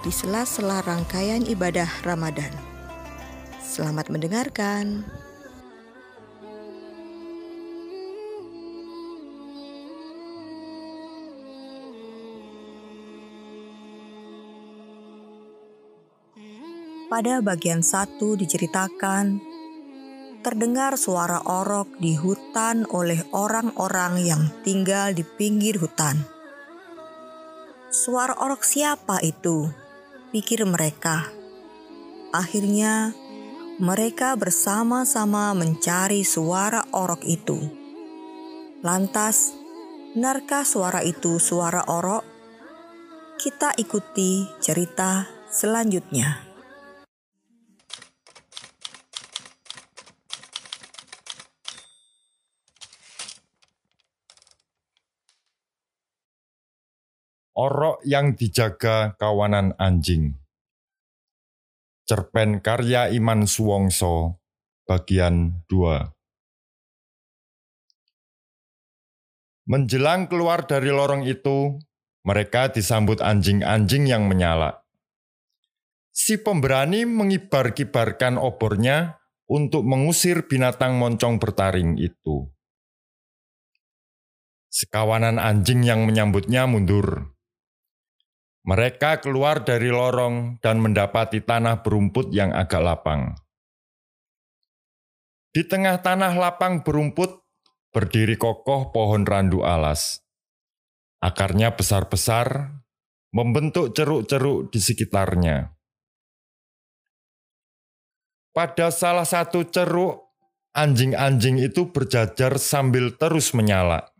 di sela-sela rangkaian ibadah Ramadan. Selamat mendengarkan. Pada bagian satu diceritakan, terdengar suara orok di hutan oleh orang-orang yang tinggal di pinggir hutan. Suara orok siapa itu? Pikir mereka. Akhirnya, mereka bersama-sama mencari suara orok itu. Lantas, benarkah suara itu suara orok? Kita ikuti cerita selanjutnya. Orok yang dijaga kawanan anjing. Cerpen karya Iman Suwongso, bagian 2. Menjelang keluar dari lorong itu, mereka disambut anjing-anjing yang menyala. Si pemberani mengibar-kibarkan obornya untuk mengusir binatang moncong bertaring itu. Sekawanan anjing yang menyambutnya mundur. Mereka keluar dari lorong dan mendapati tanah berumput yang agak lapang. Di tengah tanah lapang berumput berdiri kokoh pohon randu alas. Akarnya besar-besar, membentuk ceruk-ceruk di sekitarnya. Pada salah satu ceruk, anjing-anjing itu berjajar sambil terus menyala.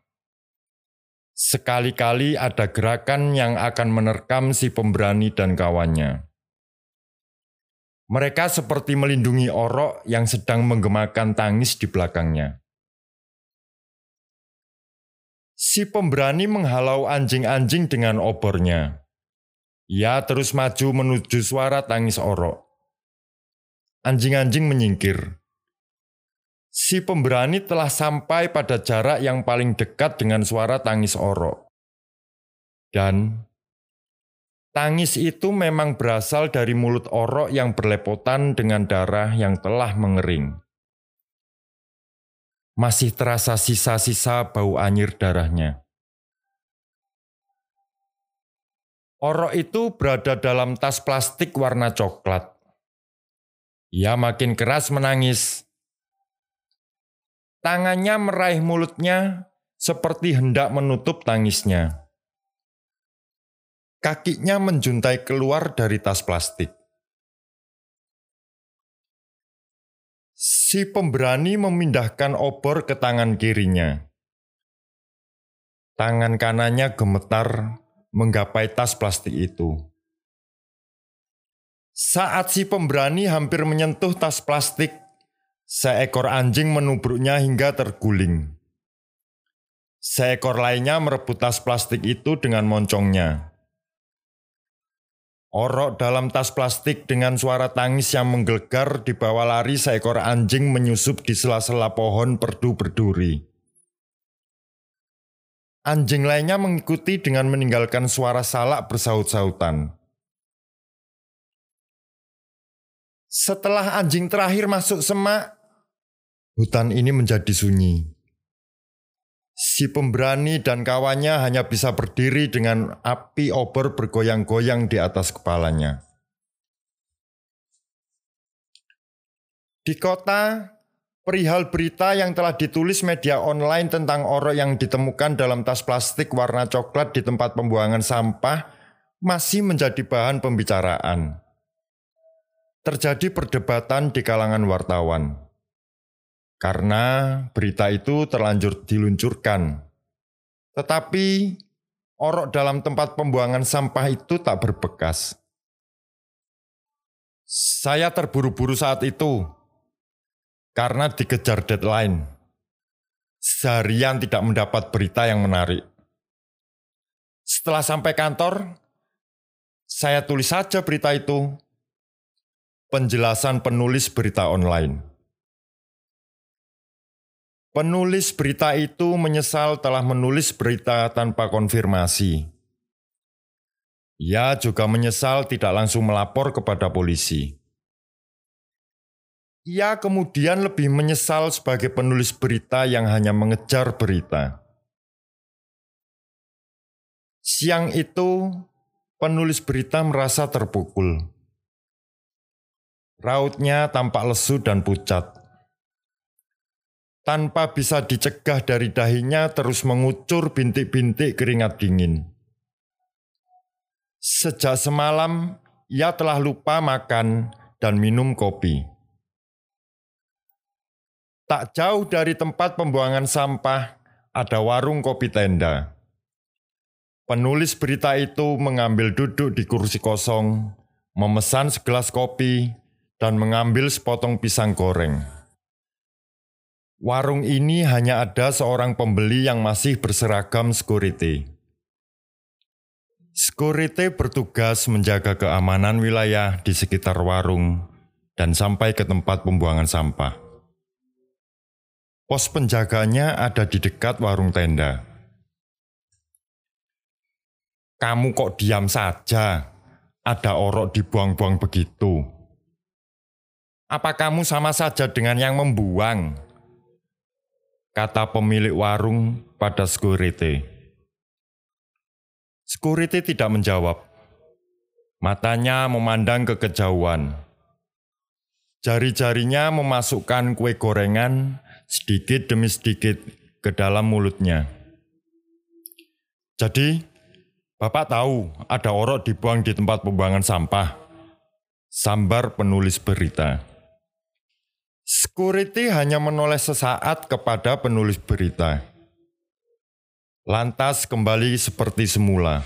Sekali-kali ada gerakan yang akan menerkam si pemberani dan kawannya. Mereka seperti melindungi orok yang sedang menggemakan tangis di belakangnya. Si pemberani menghalau anjing-anjing dengan obornya. Ia terus maju menuju suara tangis orok. Anjing-anjing menyingkir. Si pemberani telah sampai pada jarak yang paling dekat dengan suara tangis orok. Dan tangis itu memang berasal dari mulut orok yang berlepotan dengan darah yang telah mengering. Masih terasa sisa-sisa bau anyir darahnya. Orok itu berada dalam tas plastik warna coklat. Ia makin keras menangis Tangannya meraih mulutnya seperti hendak menutup tangisnya. Kakinya menjuntai keluar dari tas plastik. Si pemberani memindahkan obor ke tangan kirinya. Tangan kanannya gemetar menggapai tas plastik itu. Saat si pemberani hampir menyentuh tas plastik, Seekor anjing menubruknya hingga terguling. Seekor lainnya merebut tas plastik itu dengan moncongnya. Orok dalam tas plastik dengan suara tangis yang menggelegar di bawah lari seekor anjing menyusup di sela-sela pohon perdu berduri. Anjing lainnya mengikuti dengan meninggalkan suara salak bersaut-sautan. Setelah anjing terakhir masuk semak, Hutan ini menjadi sunyi. Si pemberani dan kawannya hanya bisa berdiri dengan api obor bergoyang-goyang di atas kepalanya. Di kota, perihal berita yang telah ditulis media online tentang orang yang ditemukan dalam tas plastik warna coklat di tempat pembuangan sampah masih menjadi bahan pembicaraan. Terjadi perdebatan di kalangan wartawan karena berita itu terlanjur diluncurkan. Tetapi orok dalam tempat pembuangan sampah itu tak berbekas. Saya terburu-buru saat itu karena dikejar deadline. Seharian tidak mendapat berita yang menarik. Setelah sampai kantor, saya tulis saja berita itu. Penjelasan penulis berita online. Penulis berita itu menyesal telah menulis berita tanpa konfirmasi. Ia juga menyesal tidak langsung melapor kepada polisi. Ia kemudian lebih menyesal sebagai penulis berita yang hanya mengejar berita. Siang itu, penulis berita merasa terpukul. Rautnya tampak lesu dan pucat tanpa bisa dicegah dari dahinya terus mengucur bintik-bintik keringat dingin. Sejak semalam, ia telah lupa makan dan minum kopi. Tak jauh dari tempat pembuangan sampah, ada warung kopi tenda. Penulis berita itu mengambil duduk di kursi kosong, memesan segelas kopi, dan mengambil sepotong pisang goreng. Warung ini hanya ada seorang pembeli yang masih berseragam security. Security bertugas menjaga keamanan wilayah di sekitar warung dan sampai ke tempat pembuangan sampah. Pos penjaganya ada di dekat warung tenda. Kamu kok diam saja? Ada orok dibuang-buang begitu. Apa kamu sama saja dengan yang membuang? Kata pemilik warung pada security. Security tidak menjawab. Matanya memandang ke kejauhan. Jari-jarinya memasukkan kue gorengan sedikit demi sedikit ke dalam mulutnya. Jadi, Bapak tahu ada orok dibuang di tempat pembuangan sampah. Sambar penulis berita. Security hanya menoleh sesaat kepada penulis berita. Lantas kembali seperti semula.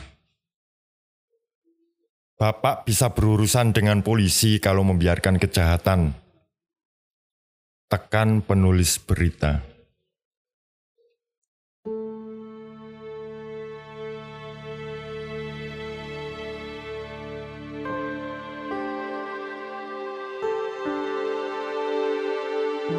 Bapak bisa berurusan dengan polisi kalau membiarkan kejahatan. Tekan penulis berita. Hai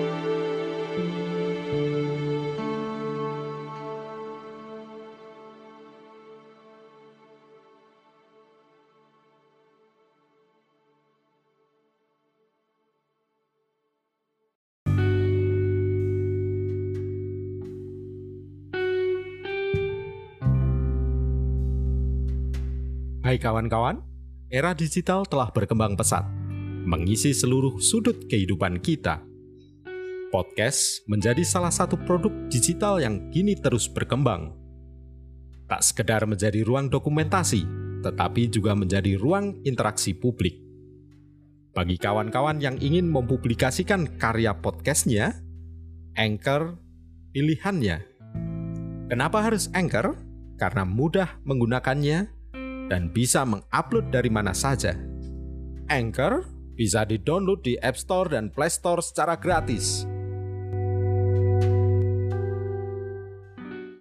kawan-kawan, era digital telah berkembang pesat, mengisi seluruh sudut kehidupan kita. Podcast menjadi salah satu produk digital yang kini terus berkembang. Tak sekedar menjadi ruang dokumentasi, tetapi juga menjadi ruang interaksi publik. Bagi kawan-kawan yang ingin mempublikasikan karya podcastnya, Anchor pilihannya. Kenapa harus Anchor? Karena mudah menggunakannya dan bisa mengupload dari mana saja. Anchor bisa di-download di App Store dan Play Store secara gratis.